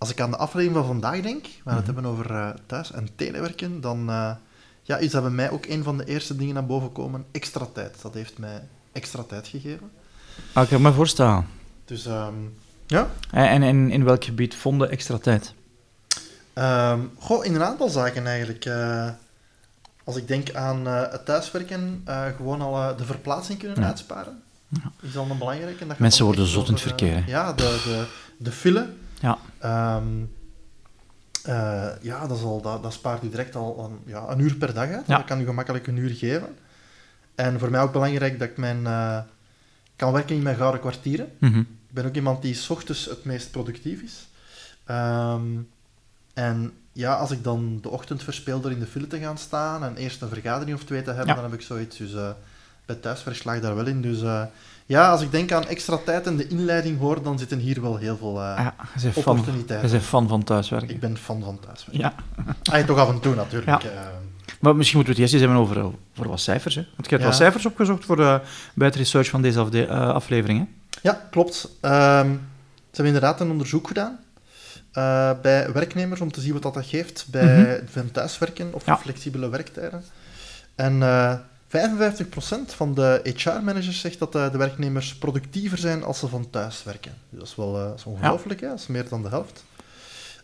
als ik aan de aflevering van vandaag denk, waar we het hebben over uh, thuis- en telewerken, dan uh, ja, is dat bij mij ook een van de eerste dingen naar boven komen. Extra tijd. Dat heeft mij extra tijd gegeven. Ah, ik kan me voorstellen. Dus um, ja. En, en in welk gebied vonden extra tijd? Um, goh, in een aantal zaken eigenlijk. Uh, als ik denk aan het thuiswerken, gewoon al de verplaatsing kunnen ja. uitsparen. Ja. Is al een belangrijke. Dat Mensen worden zot in het verkeer. ja, de, de, de file. Ja. Um, ja, dat, is al, dat, dat, spaart u direct al een, ja, een uur per dag uit. Ja. Dat kan u gemakkelijk een uur geven. En voor mij ook belangrijk dat ik mijn, kan werken in mijn gouden kwartieren. Mm -hmm. Ik ben ook iemand die 's ochtends het meest productief is. Um, en ja, als ik dan de ochtend verspeel door in de file te gaan staan en eerst een vergadering of twee te hebben, Ja. dan heb ik zoiets. Dus uh, bij thuiswerk slag ik daar wel in. Dus uh, ja, als ik denk aan extra tijd en de inleiding hoor, dan zitten hier wel heel veel uh, Ja, je fan, opportuniteiten. je bent fan van thuiswerken. Ik ben fan van thuiswerk. Ja. Ah, toch af en toe natuurlijk. Ja. eh. Maar misschien moeten we het eerst eens hebben over, over wat cijfers. Hè? Want je hebt Ja. wat cijfers opgezocht voor, uh, bij het research van deze afde- uh, aflevering. Hè? Ja, klopt. Ehm, ze hebben inderdaad een onderzoek gedaan bij werknemers om te zien wat dat, geeft bij Mhm. van thuiswerken of Ja. flexibele werktijden. En 55% van de HR-managers zegt dat uh, de werknemers productiever zijn als ze van thuis werken. Dus dat is wel uh, dat is ongelooflijk, hè? dat is meer dan de helft.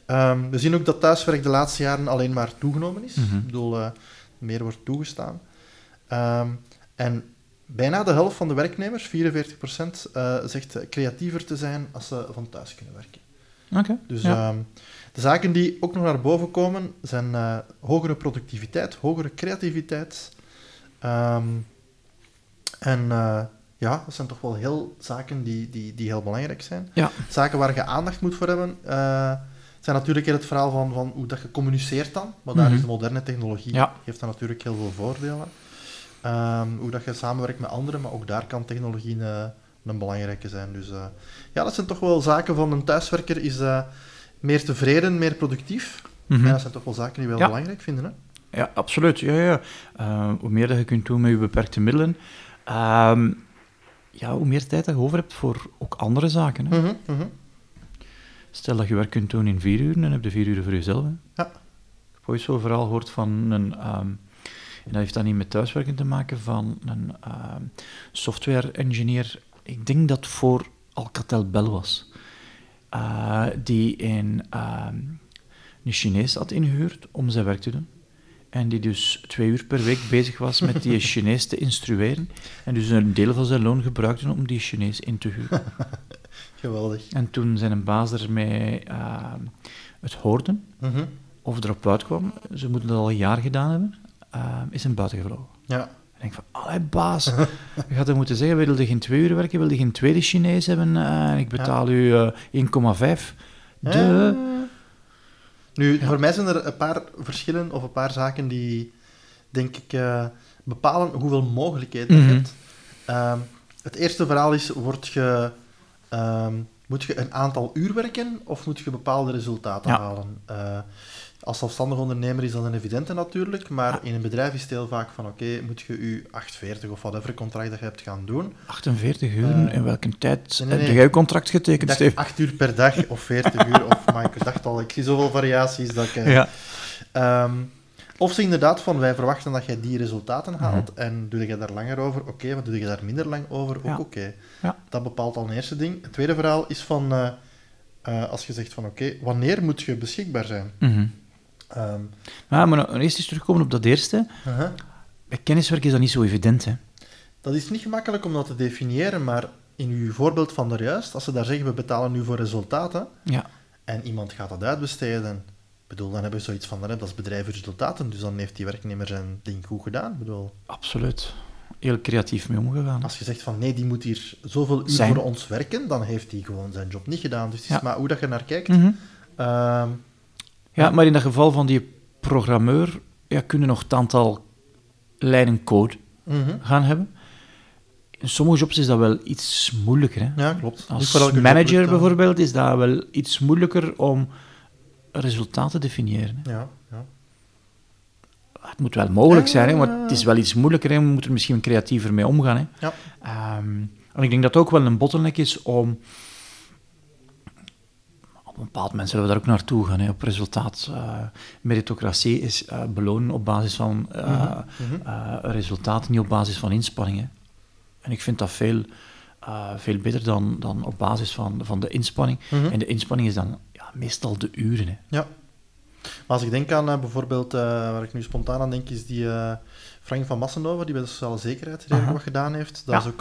Um, we zien ook dat thuiswerk de laatste jaren alleen maar toegenomen is. Mhm. Ik bedoel, uh, meer wordt toegestaan. Um, en bijna de helft van de werknemers, 44%, uh, zegt creatiever te zijn als ze van thuis kunnen werken. Oké. Dus ja. um, de zaken die ook nog naar boven komen zijn uh, hogere productiviteit, hogere creativiteit. Um, en uh, ja, dat zijn toch wel heel zaken die, die, die heel belangrijk zijn. Ja. Zaken waar je aandacht moet voor hebben. Uh, zijn natuurlijk het verhaal van, van hoe dat je communiceert dan. Maar daar Mhm. is de moderne technologie, Ja. heeft dan natuurlijk heel veel voordelen. Um, hoe dat je samenwerkt met anderen, maar ook daar kan technologie een, een belangrijke zijn. Dus uh, ja, dat zijn toch wel zaken van een thuiswerker is uh, meer tevreden, meer productief. Mhm. Ja, dat zijn toch wel zaken die we heel Ja. belangrijk vinden. Hè? Ja, absoluut. Ja, ja. Uh, hoe meer dat je kunt doen met je beperkte middelen, uh, ja, hoe meer tijd dat je over hebt voor ook andere zaken. Hè. Mm -hmm, mm -hmm. Stel dat je werk kunt doen in vier uur, dan heb je vier uur voor jezelf. Hè. Ja. Ik heb ooit zo'n verhaal gehoord van een... Um, en dat heeft dan niet met thuiswerken te maken, van een um, software-engineer. Ik denk dat voor Alcatel Bell was. Uh, die um, een Chinees had ingehuurd om zijn werk te doen. En die dus twee uur per week bezig was met die Chinees te instrueren. En dus een deel van zijn loon gebruikte om die Chinees in te huren. Geweldig. En toen zijn een baas ermee uh, het hoorden, mm -hmm. of erop uitkwam, ze moeten dat al een jaar gedaan hebben, uh, is hem buiten gevlogen. Ja. En ik denk van, allee baas, je had hem moeten zeggen, wilde geen twee uur werken, wilde geen tweede Chinees hebben, uh, en ik betaal ja. u 1,5. De... Nu, ja. voor mij zijn er een paar verschillen of een paar zaken die, denk ik, uh, bepalen hoeveel mogelijkheden Mhm. je hebt. Um, het eerste verhaal is, word je, um, moet je een aantal uur werken of moet je bepaalde resultaten Ja. halen? Uh, als zelfstandig ondernemer is dat een evidente natuurlijk, maar Ja. in een bedrijf is het heel vaak van, oké, moet je je 840 of whatever contract dat je hebt gaan doen. 48 uur, Uh, in welke tijd nee, nee, heb jij je contract getekend, Ik dacht Steve? 8 uur per dag of 40 uur, of, maar ik dacht al, ik zie zoveel variaties dat ik... uh, Ja. Um, of ze inderdaad van, wij verwachten dat jij die resultaten Mhm. haalt en doe je daar langer over, oké, maar doe je daar minder lang over, ook Ja. oké. Ja. Dat bepaalt al een eerste ding. Het tweede verhaal is van, uh, uh, als je zegt van, oké, wanneer moet je beschikbaar zijn? Mhm. Um, Ja, maar nou, eerst eens terugkomen op dat eerste. uh-huh. Bij kenniswerk is dat niet zo evident, hè. Dat is niet gemakkelijk om dat te definiëren, maar in uw voorbeeld van daarjuist, als ze daar zeggen, we betalen nu voor resultaten, Ja. en iemand gaat dat uitbesteden, bedoel, dan hebben we zoiets van, dan dat is bedrijf resultaten, dus dan heeft die werknemer zijn ding goed gedaan. Bedoel, Absoluut. Heel creatief mee omgegaan. als je zegt van, nee, die moet hier zoveel uur Zijn. voor ons werken, dan heeft hij gewoon zijn job niet gedaan. Dus het is Ja. maar hoe dat je naar kijkt. Mhm. Ehm, Ja, maar in dat geval van die programmeur, ja, kunnen nog het aantal lijnen code Mhm. gaan hebben. In sommige jobs is dat wel iets moeilijker. Hè? Ja, klopt. Als job manager bijvoorbeeld is dat wel iets moeilijker om resultaten te definiëren. Hè? Ja, ja. Het moet wel mogelijk Ja, zijn, hè, maar het is wel iets moeilijker. Hè? We moeten er misschien creatiever mee omgaan. Hè? Ja. Ehm, en ik denk dat het ook wel een bottleneck is om... Op een bepaald moment zullen we daar ook naartoe gaan, hè, op resultaat. Eh, meritocratie is eh, belonen op basis van resultaten, niet op basis van inspanningen. En ik vind dat veel, veel beter dan, dan op basis van, van de inspanning. Mhm. En de inspanning is dan ja, meestal de uren. Hè. Ja. Maar als ik denk aan bijvoorbeeld, waar ik nu spontaan aan denk, is die Frank van Massenhoven, die bij de sociale zekerheid redelijk wat gedaan heeft. Dat, Ja. is ook,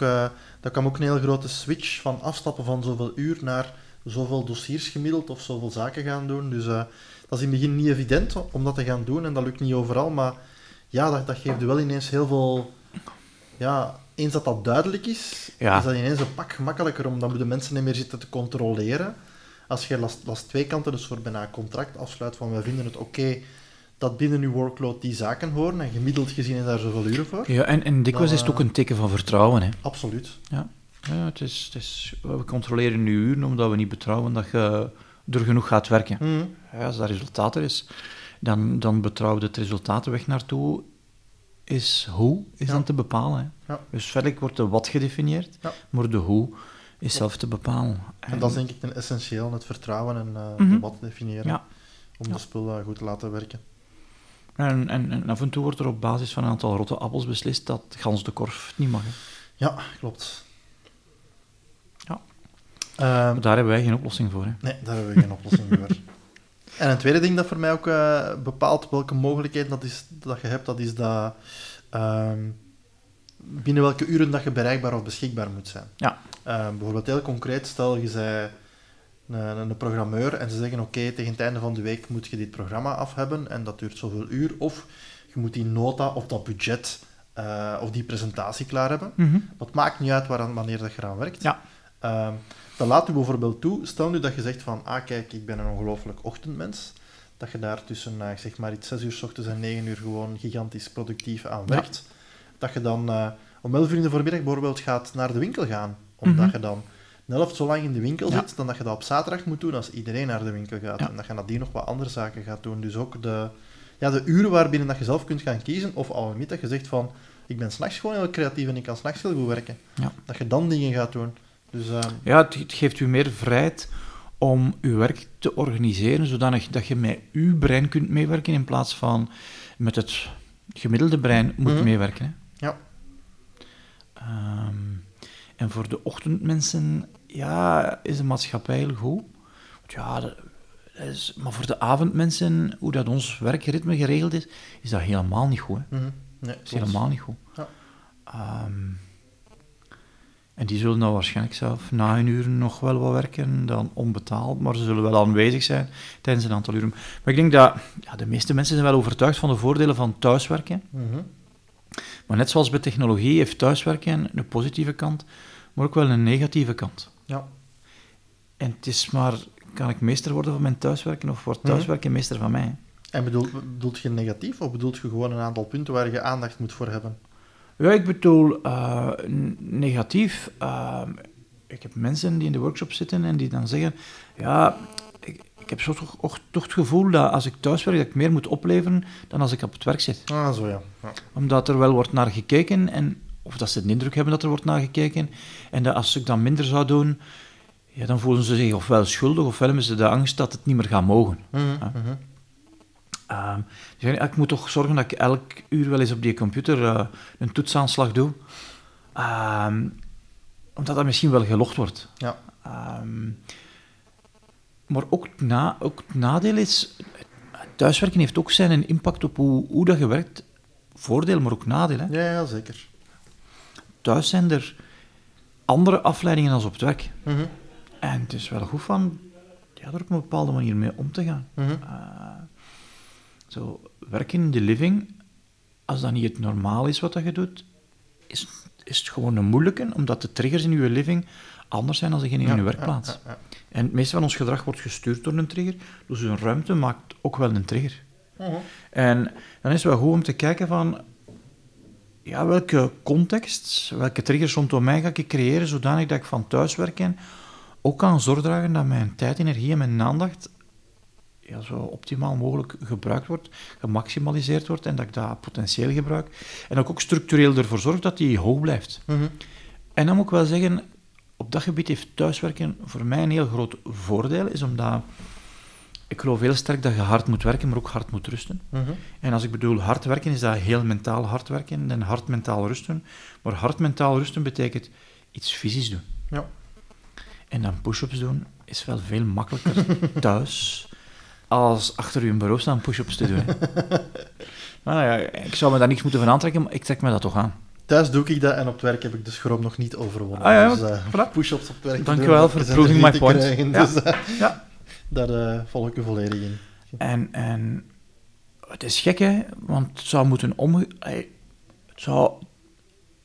dat kwam ook een hele grote switch van afstappen van zoveel uur naar zoveel dossiers gemiddeld of zoveel zaken gaan doen. Dus eh, dat is in het begin niet evident om dat te gaan doen en dat lukt niet overal. Maar ja, dat, dat geeft wel ineens heel veel... Ja, eens dat dat duidelijk is, Ja. is dat ineens een pak gemakkelijker, omdat moeten mensen niet meer zitten te controleren. Als je last, last twee kanten, dus voor bijna een contract afsluit van wij vinden het oké dat binnen uw workload die zaken horen en gemiddeld gezien is daar zoveel uren voor. Ja, en, en dikwijls Dan, is het ook eh, een teken van vertrouwen. Hè. Absoluut. Ja, ja het is, het is, we controleren nu uren omdat we niet betrouwen dat je er genoeg gaat werken. Mhm. Ja, als dat resultaat er is, dan, dan betrouwen we het resultaat weg naartoe is hoe, is Ja. dan te bepalen. Hè. Ja. Dus verder wordt de wat gedefinieerd, maar de hoe is zelf te bepalen. En dat is denk ik een essentieel, het vertrouwen en eh Mhm. de wat definiëren, om de spul eh, goed te laten werken. En, en, en af en toe wordt er op basis van een aantal rotte appels beslist dat gans de korf niet mag. Hè. Ja, klopt. Ehm, daar hebben wij geen oplossing voor. Hè. nee, daar hebben we geen oplossing voor. En een tweede ding dat voor mij ook eh, bepaalt welke mogelijkheden dat, is, dat je hebt, dat is dat ehm, binnen welke uren dat je bereikbaar of beschikbaar moet zijn. Ja. Ehm, bijvoorbeeld heel concreet, stel je zij een, een programmeur en ze zeggen oké, tegen het einde van de week moet je dit programma af hebben en dat duurt zoveel uur, of je moet die nota of dat budget eh, of die presentatie klaar hebben. Dat maakt niet uit waar, wanneer dat je eraan werkt. Ja. Dan laat u bijvoorbeeld toe, stel nu dat je zegt van, ah kijk, ik ben een ongelooflijk ochtendmens, dat je daar tussen, eh, ik zeg maar iets 6 uur s ochtends en 9 uur gewoon gigantisch productief aan Ja. werkt. Dat je dan eh, om 11 uur in de voormiddag bijvoorbeeld gaat naar de winkel gaan, omdat Mhm. je dan de helft zo lang in de winkel Ja. zit, dan dat je dat op zaterdag moet doen als iedereen naar de winkel gaat. Ja. En dat je nadien nog wat andere zaken gaat doen. Dus ook de, ja, de uren waarbinnen dat je zelf kunt gaan kiezen, of al met dat je zegt van, ik ben s'nachts gewoon heel creatief en ik kan s'nachts heel goed werken. Dat je dan dingen gaat doen. Dus ehm, Ja, het, het geeft u meer vrijheid om uw werk te organiseren, zodanig dat je met uw brein kunt meewerken in plaats van met het gemiddelde brein moet Mhm. meewerken. Hè. Ja. Ehm, en voor de ochtendmensen, ja, is de maatschappij heel goed. Ja, dat is, maar voor de avondmensen, hoe dat ons werkritme geregeld is, is dat helemaal niet goed. Hè. mhm. nee, is helemaal niet goed. Ja. Ehm, en die zullen dan waarschijnlijk zelf na hun uren nog wel wat werken, dan onbetaald, maar ze zullen wel aanwezig zijn tijdens een aantal uren. Maar ik denk dat ja, de meeste mensen zijn wel overtuigd van de voordelen van thuiswerken. Mhm. Maar net zoals bij technologie heeft thuiswerken een positieve kant, maar ook wel een negatieve kant. Ja. En het is maar, kan ik meester worden van mijn thuiswerken of wordt Mhm. thuiswerken meester van mij? En bedoel, bedoelt je negatief of bedoelt je gewoon een aantal punten waar je aandacht moet voor hebben? Ja, ik bedoel eh, negatief. eh, ik heb mensen die in de workshop zitten en die dan zeggen: Ja, ik, ik heb zo toch, och- toch het gevoel dat als ik thuis werk, dat ik meer moet opleveren dan als ik op het werk zit. Ah, zo ja. ja. Omdat er wel wordt naar gekeken, en, of dat ze de indruk hebben dat er wordt naar gekeken. En dat als ik dan minder zou doen, ja, dan voelen ze zich ofwel schuldig ofwel hebben ze de angst dat het niet meer gaat mogen. Mhm, Ja. Ehm, ik moet toch zorgen dat ik elk uur wel eens op die computer eh, een toetsaanslag doe. Ehm, omdat dat misschien wel gelogd wordt. Ja. Ehm, maar ook, het na, ook het nadeel is, thuiswerken heeft ook zijn impact op hoe, hoe dat je werkt. Voordeel, maar ook nadeel. Hè? Ja, ja, zeker. Thuis zijn er andere afleidingen dan op het werk. Mhm, En het is wel goed van ja, er op een bepaalde manier mee om te gaan. mhm. Zo, werken in de living, als dat niet het normaal is wat dat je doet, is, is het gewoon een moeilijke, omdat de triggers in je living anders zijn dan degene in ja, werkplaats. ja, ja. En het meeste van ons gedrag wordt gestuurd door een trigger, dus een ruimte maakt ook wel een trigger. Mhm. En dan is het wel goed om te kijken van, ja, welke context, welke triggers rondom mij ga ik creëren, zodanig dat ik van thuiswerken ook kan zorg dragen dat mijn tijd, energie en mijn aandacht ja, zo optimaal mogelijk gebruikt wordt, gemaximaliseerd wordt en dat ik dat potentieel gebruik. En dat ik ook structureel ervoor zorg dat die hoog blijft. Mhm. En dan moet ik wel zeggen, op dat gebied heeft thuiswerken voor mij een heel groot voordeel, is omdat ik geloof heel sterk dat je hard moet werken, maar ook hard moet rusten. Mhm. En als ik bedoel hard werken, is dat heel mentaal hard werken en hard mentaal rusten. Maar hard mentaal rusten betekent iets fysisch doen. Ja. En dan push-ups doen is wel veel makkelijker thuis als achter je bureau staan push-ups te doen. nou ja, ik zou me daar niks moeten van aantrekken, maar ik trek me dat toch aan. Thuis doe ik dat en op het werk heb ik de schroom nog niet overwonnen. Ah ja, dus eh, push-ups op het werk. te Dank doen, je wel dat voor proving my point. krijgen, Ja. Dus eh, Ja. daar eh, volg ik u volledig in. En, en het is gek, hè, want het zou moeten omge... Het zou,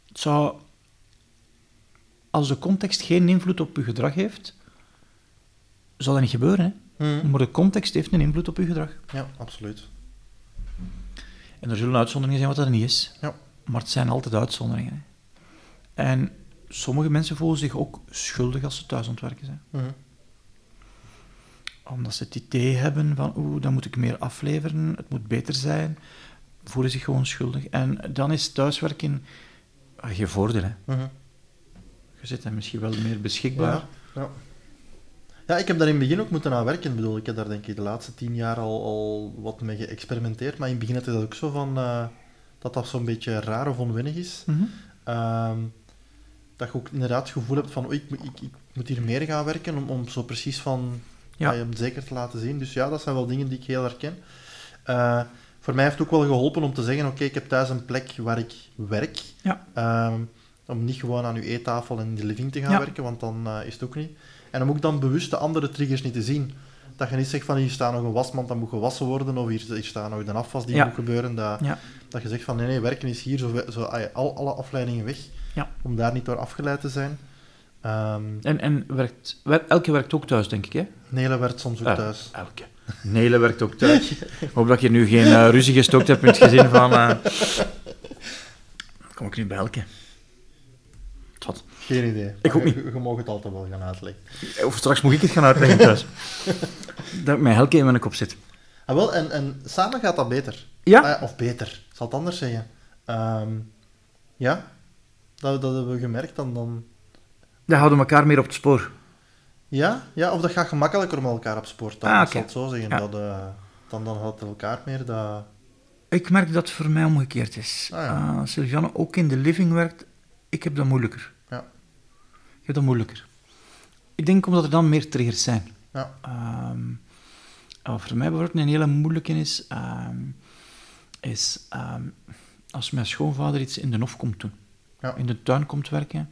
het zou... Als de context geen invloed op je gedrag heeft, zal dat niet gebeuren. Hè? Mhm. Maar de context heeft een invloed op je gedrag. Ja, absoluut. En er zullen uitzonderingen zijn wat dat niet is. Ja. Maar het zijn altijd uitzonderingen. Hè? En sommige mensen voelen zich ook schuldig als ze thuis aan het werken zijn. Mhm. Omdat ze het idee hebben van, oeh, dan moet ik meer afleveren, het moet beter zijn. Voelen zich gewoon schuldig. En dan is thuiswerken ah, je voordeel. Hè? Mhm. Je zit dan misschien wel meer beschikbaar. Ja, ja. Ja, ik heb daar in het begin ook moeten aan werken. Ik bedoel, ik heb daar denk ik de laatste tien jaar al, al wat mee geëxperimenteerd. Maar in het begin had ik dat ook zo van eh, dat dat zo'n beetje raar of onwennig is. Mhm. Ehm, dat je ook inderdaad het gevoel hebt van oei, ik, moet- ik, ik moet hier meer gaan werken om, om zo precies van Ja. hem zeker te laten zien. Dus ja, dat zijn wel dingen die ik heel herken. Eh, voor mij heeft het ook wel geholpen om te zeggen, oké, ik heb thuis een plek waar ik werk. Ja. Ehm, om niet gewoon aan uw eettafel en in de living te gaan Ja. werken, want dan eh, is het ook niet. En om ook dan bewust de andere triggers niet te zien. Dat je niet zegt van hier staat nog een wasmand, dat moet gewassen worden, of hier, hier staat nog de afwas die Ja. moet gebeuren. Dat, Ja. dat je zegt van nee, nee, werken is hier, zo, zo, al, alle afleidingen weg. Ja. Om daar niet door afgeleid te zijn. Ehm En, en werkt, wer- elke werkt ook thuis, denk ik, hè? Nele werkt soms ook Ah. thuis. Elke. Nele werkt ook thuis. Ik hoop dat je nu geen eh, ruzie gestookt hebt met het gezin van... eh, Kom ik nu bij Elke? Geen idee. Ik ook niet. Je, je mag het altijd wel gaan uitleggen. Of straks moet ik het gaan uitleggen thuis. dat ik mijn Elke in mijn kop zit. Ah, wel, en, en samen gaat dat beter. Ja? Ah, of beter, ik zal het anders zeggen. Ehm, ja, dat, dat hebben we gemerkt. Dan, dan, Dan houden we elkaar meer op het spoor. ja, ja, of dat gaat gemakkelijker met elkaar op sport. Dan, Ah, ik oké. zal het zo zeggen. Ja. Dat, eh, dan, dan het elkaar meer. Dat... Ik merk dat het voor mij omgekeerd is. Ah, ja. Ah, Sylviane ook in de living werkt, ik heb dat moeilijker. Heb dat moeilijker. Ik denk omdat er dan meer triggers zijn. Ja. Ehm, wat voor mij bijvoorbeeld een hele moeilijke is, ehm, is ehm, als mijn schoonvader iets in de hof komt doen. Ja. In de tuin komt werken.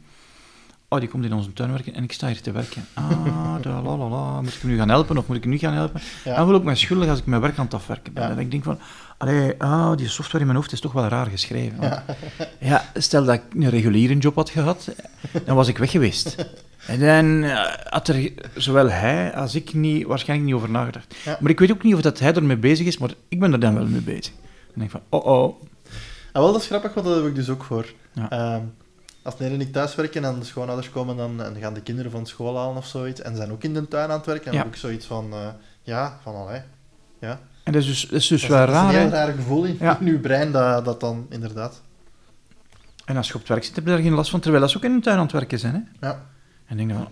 Oh, die komt in onze tuin werken en ik sta hier te werken. Ah, da, la, la, la. Moet ik hem nu gaan helpen of moet ik hem niet gaan helpen? Ja. Dan voel ik me schuldig als ik mijn werk aan het afwerken ben. Ja. En ik denk van, allee, ah, die software in mijn hoofd is toch wel raar geschreven. Ja. stel dat ik een reguliere job had gehad, dan was ik weg geweest. En dan eh, had er zowel hij als ik niet, waarschijnlijk niet over nagedacht. Maar ik weet ook niet of dat hij ermee bezig is, maar ik ben er dan wel mee bezig. En denk van, oh oh. Ah, wel, dat is grappig, want dat heb ik dus ook voor. Als Nele en ik thuis werken en de schoonouders komen dan, en gaan de kinderen van school halen of zoiets, en zijn ook in de tuin aan het werken, dan Ja. heb ik zoiets van, eh, ja, van allee. Ja. En dat is dus, dat is dus dat, wel is, dat is raar, een heel raar gevoel in, Ja. in uw brein, dat, dat dan inderdaad. En als je op het werk zit, heb je daar geen last van, terwijl ze ook in de tuin aan het werken zijn, hè. Ja. En denk dan van,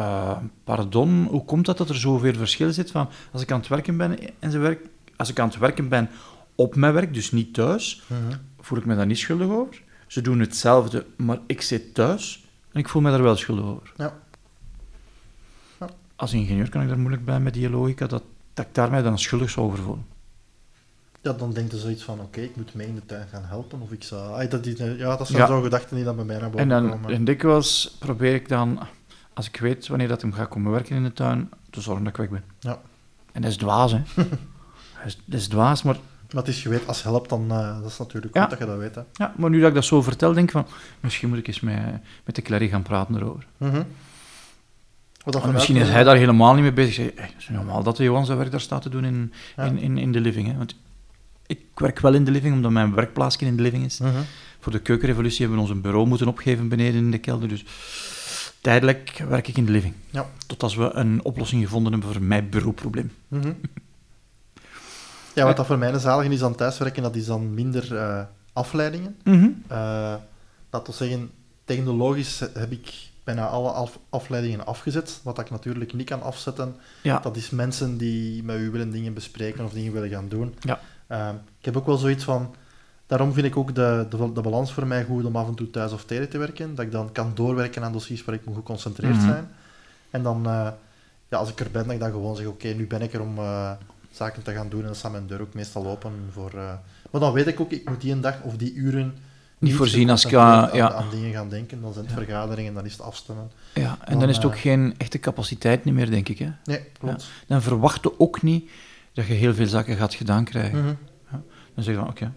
eh, pardon, hoe komt dat dat er zoveel verschil zit van als ik aan het werken ben en ze werk, als ik aan het werken ben op mijn werk, dus niet thuis, Mhm. voel ik me daar niet schuldig over. Ze doen hetzelfde, maar ik zit thuis en ik voel me daar wel schuldig over. Ja. Als ingenieur kan ik daar moeilijk bij met die logica dat, dat ik daar mij dan schuldig zou over voelen. Ja, dan denkt je zoiets van, oké, ik moet mee in de tuin gaan helpen, of ik zou... Ah, dat, die, ja, dat zijn Ja. zo gedachten die dan bij mij naar boven En dan komen. en dikwijls probeer ik dan, als ik weet wanneer dat hem gaat komen werken in de tuin, te zorgen dat ik weg ben. Ja. En dat is dwaas, hè. dat, is, dat is dwaas, maar Het is geweten, als helpt, dan uh, dat is natuurlijk Ja. goed dat je dat weet. Hè. Ja, maar nu dat ik dat zo vertel, denk ik van, misschien moet ik eens met, met de Clary gaan praten erover. Wat vanuit- misschien is hij daar helemaal niet mee bezig. Zeg, hey, het is normaal dat de Johan zijn werk daar staat te doen in, Ja. in, in, in de living. Hè? Want ik werk wel in de living, omdat mijn werkplaatsje in de living is. Mhm. Voor de keukenrevolutie hebben we ons een bureau moeten opgeven beneden in de kelder. Dus tijdelijk werk ik in de living. Ja. Tot als we een oplossing gevonden hebben voor mijn bureauprobleem. Mhm. Ja, wat dat voor mij een zalige is aan thuiswerken, dat is dan minder eh, afleidingen. Eh dat wil zeggen, technologisch heb ik bijna alle af- afleidingen afgezet. Wat ik natuurlijk niet kan afzetten, Ja. dat is mensen die met u willen dingen bespreken of dingen willen gaan doen. Ja. Eh, ik heb ook wel zoiets van... Daarom vind ik ook de, de, de balans voor mij goed om af en toe thuis of tele te werken. Dat ik dan kan doorwerken aan dossiers waar ik moet geconcentreerd Mhm. zijn. En dan, eh, ja, als ik er ben, dat ik dan gewoon zeg, oké, nu ben ik er om eh, zaken te gaan doen. En dan staat mijn deur ook meestal open voor... eh, maar dan weet ik ook, ik moet die een dag of die uren Niet voorzien als ik, uh, ja. aan, aan dingen gaan denken. Dan zijn het vergaderingen, dan is het afstemmen. ja, en Dan, dan is het ook eh, geen echte capaciteit niet meer, denk ik. Hè? Nee, klopt. Dan verwacht je ook niet dat je heel veel zaken gaat gedaan krijgen. Mhm. Dan zeg je van, oké,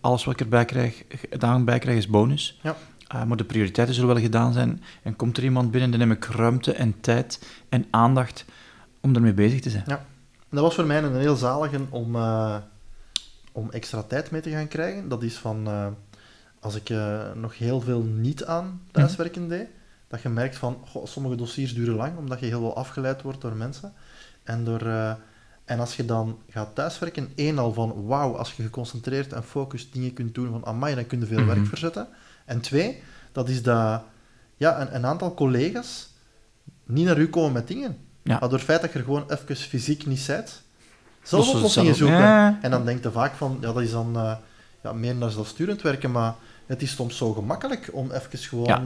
alles wat ik erbij krijg, gedaan bij krijg is bonus. Ja. Uh, maar de prioriteiten zullen wel gedaan zijn. En komt er iemand binnen, dan heb ik ruimte en tijd en aandacht om ermee bezig te zijn. Ja. En dat was voor mij een heel zalige om, eh, om extra tijd mee te gaan krijgen. Dat is van, eh, als ik eh, nog heel veel niet aan thuiswerken deed, dat je merkt van, goh, sommige dossiers duren lang, omdat je heel veel afgeleid wordt door mensen. En, door, en als je dan gaat thuiswerken, één al van, wauw, als je geconcentreerd en focust dingen kunt doen, van, amai, dan kun je veel Mhm. werk verzetten. En twee, dat is dat ja, een, een aantal collega's niet naar u komen met dingen. Ja. Maar door het feit dat je er gewoon even fysiek niet bent, Dat zelf is oplossingen zoeken. Ja. En dan denkt je vaak van, ja, dat is dan eh, ja, meer naar zelfsturend werken, maar het is soms zo gemakkelijk om even gewoon Ja.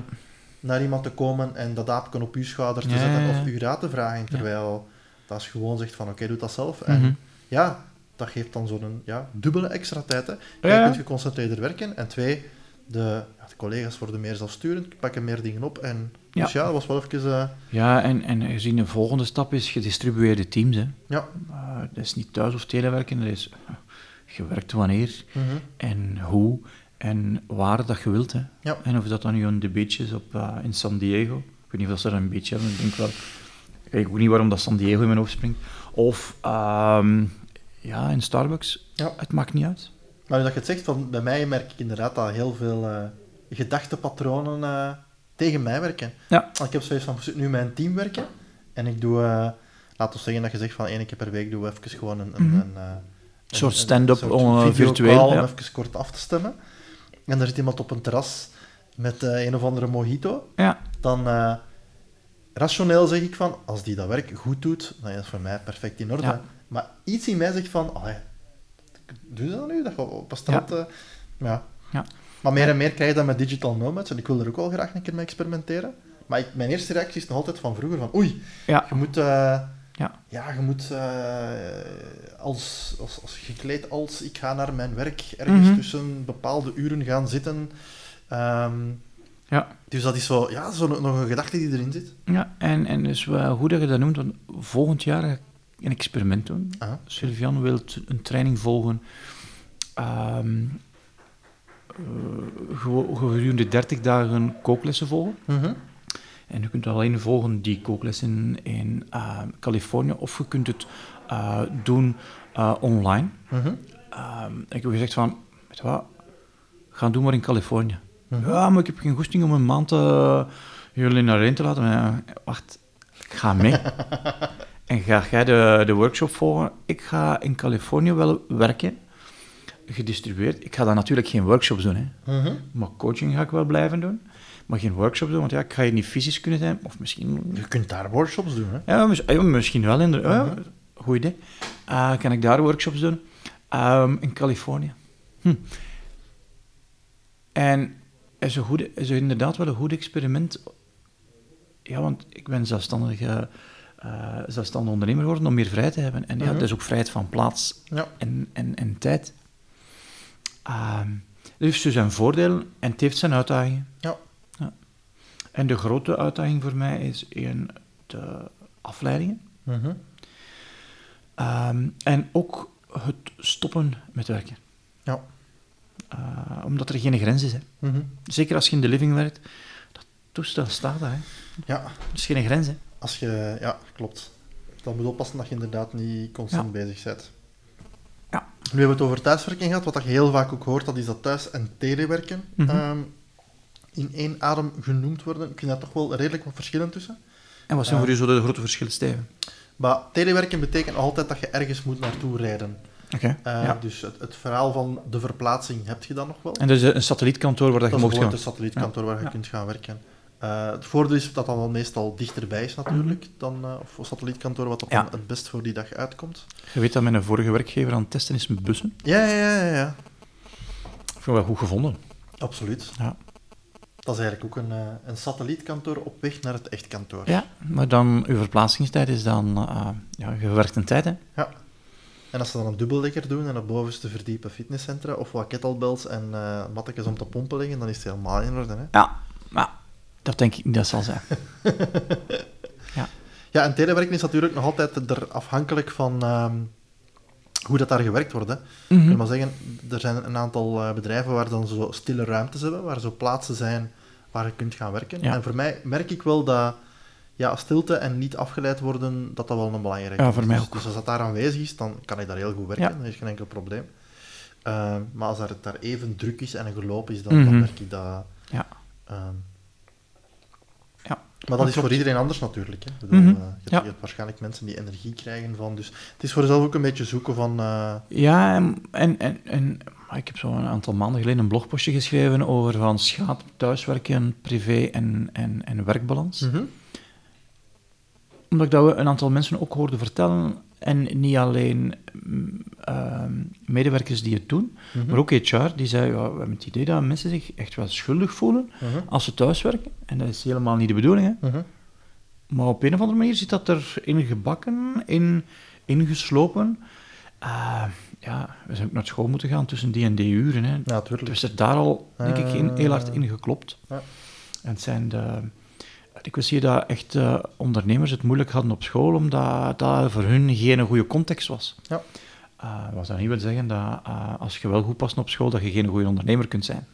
naar iemand te komen en dat aapje op uw schouder te zetten of u raad te vragen, terwijl dat je gewoon zegt van, oké, doe dat zelf. En Mhm. ja, dat geeft dan zo'n ja, dubbele extra tijd. Hè. Je kunt geconcentreerder werken. En twee, de, de collega's worden meer zelfsturend, pakken meer dingen op. En, Ja. Dus ja, dat was wel even... eh, Ja, en, en gezien de volgende stap is gedistribueerde teams. Hè. ja. Uh, dat is niet thuis of telewerken, dat is uh, gewerkt wanneer Mhm. en hoe en waar dat je wilt. Hè. Ja. En of dat dan nu de beach is op, uh, in San Diego. Ik weet niet of ze daar een beach hebben, ik denk wel. Ik weet niet waarom dat San Diego in mijn hoofd springt. Of ehm, ja, in Starbucks. Ja. Het maakt niet uit. Maar nu dat je het zegt, van, bij mij merk ik inderdaad dat heel veel eh gedachtepatronen eh, tegen mij werken. Ja. Want Ik heb zoiets van, nu mijn team werken. En ik doe, eh laten we zeggen dat je zegt van één keer per week doe we even gewoon een... een, Mhm. Een soort stand-up, virtueel, Om ja. even kort af te stemmen. En er zit iemand op een terras met een of andere mojito. Ja, Dan rationeel zeg ik van, als die dat werk goed doet, dan is dat voor mij perfect in orde. Ja. Maar iets in mij zegt van, allee, doe je dat nu? Dat je op een strand... eh, ja. Ja. Maar meer en meer krijg je dat met digital nomads, en ik wil er ook wel graag een keer mee experimenteren. Maar ik, mijn eerste reactie is nog altijd van vroeger, van oei, ja, je moet... eh, ja. ja, je moet eh, als, als, als gekleed als ik ga naar mijn werk ergens Mhm. tussen bepaalde uren gaan zitten. Ehm, ja. dus dat is zo, ja, zo nog een gedachte die erin zit. ja. En, en dus goed dat je dat noemt, want volgend jaar een experiment doen. Ah, Sylvian wil een training volgen. ehm, eh, gewo- gedurende 30 dagen kooklessen volgen. mhm. En je kunt alleen volgen die kooklessen in eh, Californië of je kunt het eh, doen eh, online. Ehm, ik heb gezegd van, weet je wat, ga doen maar in Californië. Mhm. Ja, maar ik heb geen goesting om een maand jullie naar te laten. Ja, wacht, ik ga mee. en ga jij de, de workshop volgen? Ik ga in Californië wel werken, gedistribueerd. Ik ga dan natuurlijk geen workshops doen, hè. Mhm. maar coaching ga ik wel blijven doen. Maar geen workshops doen, want ja, ik ga hier niet fysisch kunnen zijn. Of misschien... Je kunt daar workshops doen, hè? Ja, ja, misschien wel. In de, Mhm. goed idee. Eh, kan ik daar workshops doen? Ehm, in Californië. Hm. En is, een goede, is inderdaad wel een goed experiment. Ja, want ik ben zelfstandig, eh, zelfstandig ondernemer geworden om meer vrijheid te hebben. En ja, Mhm. dat is ook vrijheid van plaats Ja. en, en, en tijd. Ehm, het heeft dus zijn voordelen en het heeft zijn uitdagingen. Ja. Ja. En de grote uitdaging voor mij is één, de afleidingen. Mhm. Ehm, en ook het stoppen met werken. Ja. Eh, omdat er geen grens is. Hè. Mhm. Zeker als je in de living werkt, dat toestel staat daar. Hè. Ja, Er is geen grens. Hè. Als je, ja, klopt. Dat moet oppassen dat je inderdaad niet constant bezig bent. Ja. Nu hebben we het over thuiswerking gehad. Wat je heel vaak ook hoort, dat is dat thuis- en telewerken Mhm. ehm, in één adem genoemd worden. Ik vind daar toch wel redelijk wat verschillen tussen. En wat zijn voor u zo de grote verschillen, Steven? Maar telewerken betekent altijd dat je ergens moet naartoe rijden. Oké. Eh, ja. Dus het, het verhaal van de verplaatsing heb je dan nog wel. En dus een satellietkantoor waar dat, je mocht gaan. het satellietkantoor waar je Ja. kunt gaan werken. Eh, het voordeel is dat dat wel meestal dichterbij is natuurlijk, dan, eh, of satellietkantoor wat Ja. dan het best voor die dag uitkomt. Je weet dat mijn vorige werkgever aan het testen is met bussen. Ja, ja, ja, ja. Ik vind dat goed gevonden. absoluut. Ja. Dat is eigenlijk ook een, eh, een satellietkantoor op weg naar het echt kantoor. Ja, maar dan, uw verplaatsingstijd is dan uh, ja, gewerkte tijd, hè? Ja. En als ze dan een dubbeldekker doen en op bovenste verdiepen fitnesscentra of wat kettlebells en mattekjes om te pompen leggen, dan is het helemaal in orde. Hè? Ja, dat denk ik niet dat zal zijn. Ja, en telewerken is natuurlijk nog altijd er afhankelijk van ehm, hoe dat daar gewerkt wordt. Hè. Mhm. Ik wil maar zeggen, er zijn een aantal eh, bedrijven waar dan zo stille ruimtes hebben, waar zo plaatsen zijn waar je kunt gaan werken. Ja. En voor mij merk ik wel dat ja, stilte en niet afgeleid worden, dat dat wel een belangrijk Ja, is. voor mij dus, ook. dus als dat daar aanwezig is, dan kan ik daar heel goed werken, Ja. dat is geen enkel probleem. Ehm, maar als er, daar even druk is en een geloop is, dan, dan Mhm. merk ik dat... Ja. ehm, Ja, maar dat is voor iedereen anders natuurlijk. Hè. Bedoel, Mhm. eh, je, hebt, Ja. waarschijnlijk mensen die energie krijgen van. Dus het is voor jezelf ook een beetje zoeken van. eh, Ja, en, en, en, ik heb zo een aantal maanden geleden een blogpostje geschreven over van schaap, thuiswerken, privé en, en, en werkbalans. mhm. Omdat ik dat we een aantal mensen ook hoorde vertellen, en niet alleen medewerkers die het doen, Mhm. maar ook HR, die zei, ja, we hebben het idee dat mensen zich echt wel schuldig voelen Mhm. als ze thuiswerken. En dat is helemaal niet de bedoeling, hè. Mhm. Maar op een of andere manier zit dat erin gebakken, in, ingeslopen. Eh, ja, we zijn ook naar school moeten gaan tussen die en die uren. Hè. Ja, natuurlijk. Dus er daar al, denk ik, in, heel hard Ah. in geklopt. Ja. En het zijn de... Ik wist hier dat echt eh, ondernemers het moeilijk hadden op school, omdat dat voor hun geen goede context was. Ja. Eh, wat dat niet wil zeggen dat eh, als je wel goed past op school, dat je geen goede ondernemer kunt zijn.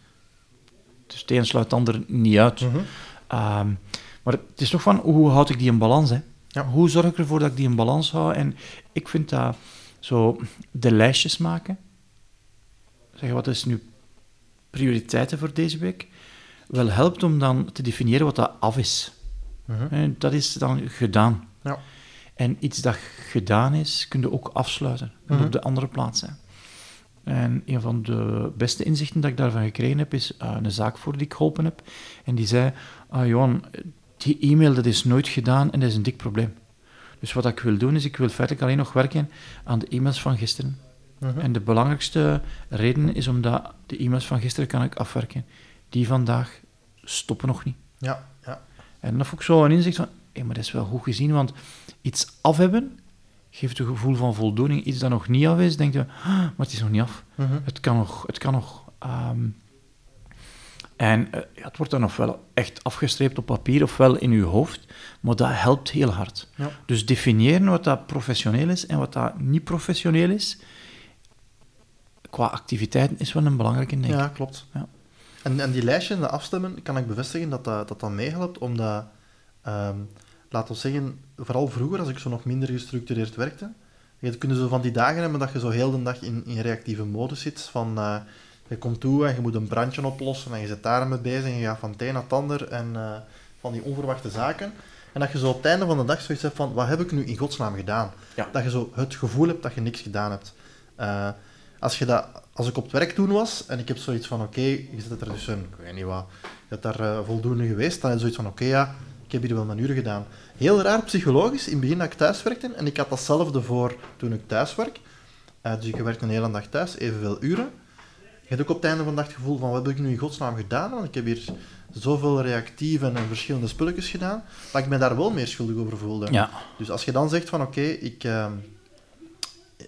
Dus het een sluit het ander niet uit. Mhm. Ehm, maar het is toch van, hoe houd ik die in balans? Hè? Ja. Hoe zorg ik ervoor dat ik die in balans hou? En ik vind dat zo de lijstjes maken, zeggen wat is nu prioriteiten voor deze week, wel helpt om dan te definiëren wat dat af is. Mhm. Hè, Dat is dan gedaan. Ja. En iets dat gedaan is, kun je ook afsluiten. Kun je Mhm. op de andere plaats zijn. En een van de beste inzichten dat ik daarvan gekregen heb, is eh, een zaak voor die ik geholpen heb. En die zei, ah Johan, die e-mail dat is nooit gedaan en dat is een dik probleem. Dus wat ik wil doen, is ik wil feitelijk alleen nog werken aan de e-mails van gisteren. Mhm. En de belangrijkste reden is omdat de e-mails van gisteren kan ik afwerken. Die vandaag stoppen nog niet. Ja, ja. En dan vond ik zo een inzicht van, hé, maar dat is wel goed gezien, want iets af hebben geeft een gevoel van voldoening. Iets dat nog niet af is, denk je, ah, maar het is nog niet af. Mhm. Het kan nog. Het kan nog ehm, en eh, ja, het wordt dan ofwel echt afgestreept op papier, ofwel in uw hoofd, maar dat helpt heel hard. Ja. Dus definiëren wat dat professioneel is en wat dat niet professioneel is, qua activiteiten, is wel een belangrijke, denk ik. Ja, klopt. Ja. En, en die lijstjes en de afstemmen, kan ik bevestigen dat dat, dat, dat meehelpt, omdat, ehm laten we zeggen, vooral vroeger, als ik zo nog minder gestructureerd werkte, je kunt zo van die dagen hebben dat je zo heel de dag in, in reactieve modus zit, van eh, je komt toe en je moet een brandje oplossen en je zit daar mee bezig en je gaat van het een naar het ander en eh, van die onverwachte zaken. En dat je zo op het einde van de dag zoiets hebt van, wat heb ik nu in godsnaam gedaan? Ja. Dat je zo het gevoel hebt dat je niks gedaan hebt. Eh, als, je dat, als ik op het werk toen was en ik heb zoiets van, oké, je zit er dus een, ik weet niet wat, je hebt daar voldoende geweest, dan heb je zoiets van, oké, ja, ik heb hier wel mijn uren gedaan. Heel raar psychologisch, in het begin dat ik thuis werkte, en ik had datzelfde voor toen ik thuis werk. Eh, dus ik werkte een hele dag thuis, evenveel uren. Je hebt ook op het einde van de dag het gevoel van, wat heb ik nu in godsnaam gedaan? Want ik heb hier zoveel reactieve en verschillende spulletjes gedaan, dat ik me daar wel meer schuldig over voelde. Ja. Dus als je dan zegt van oké, ik, ehm,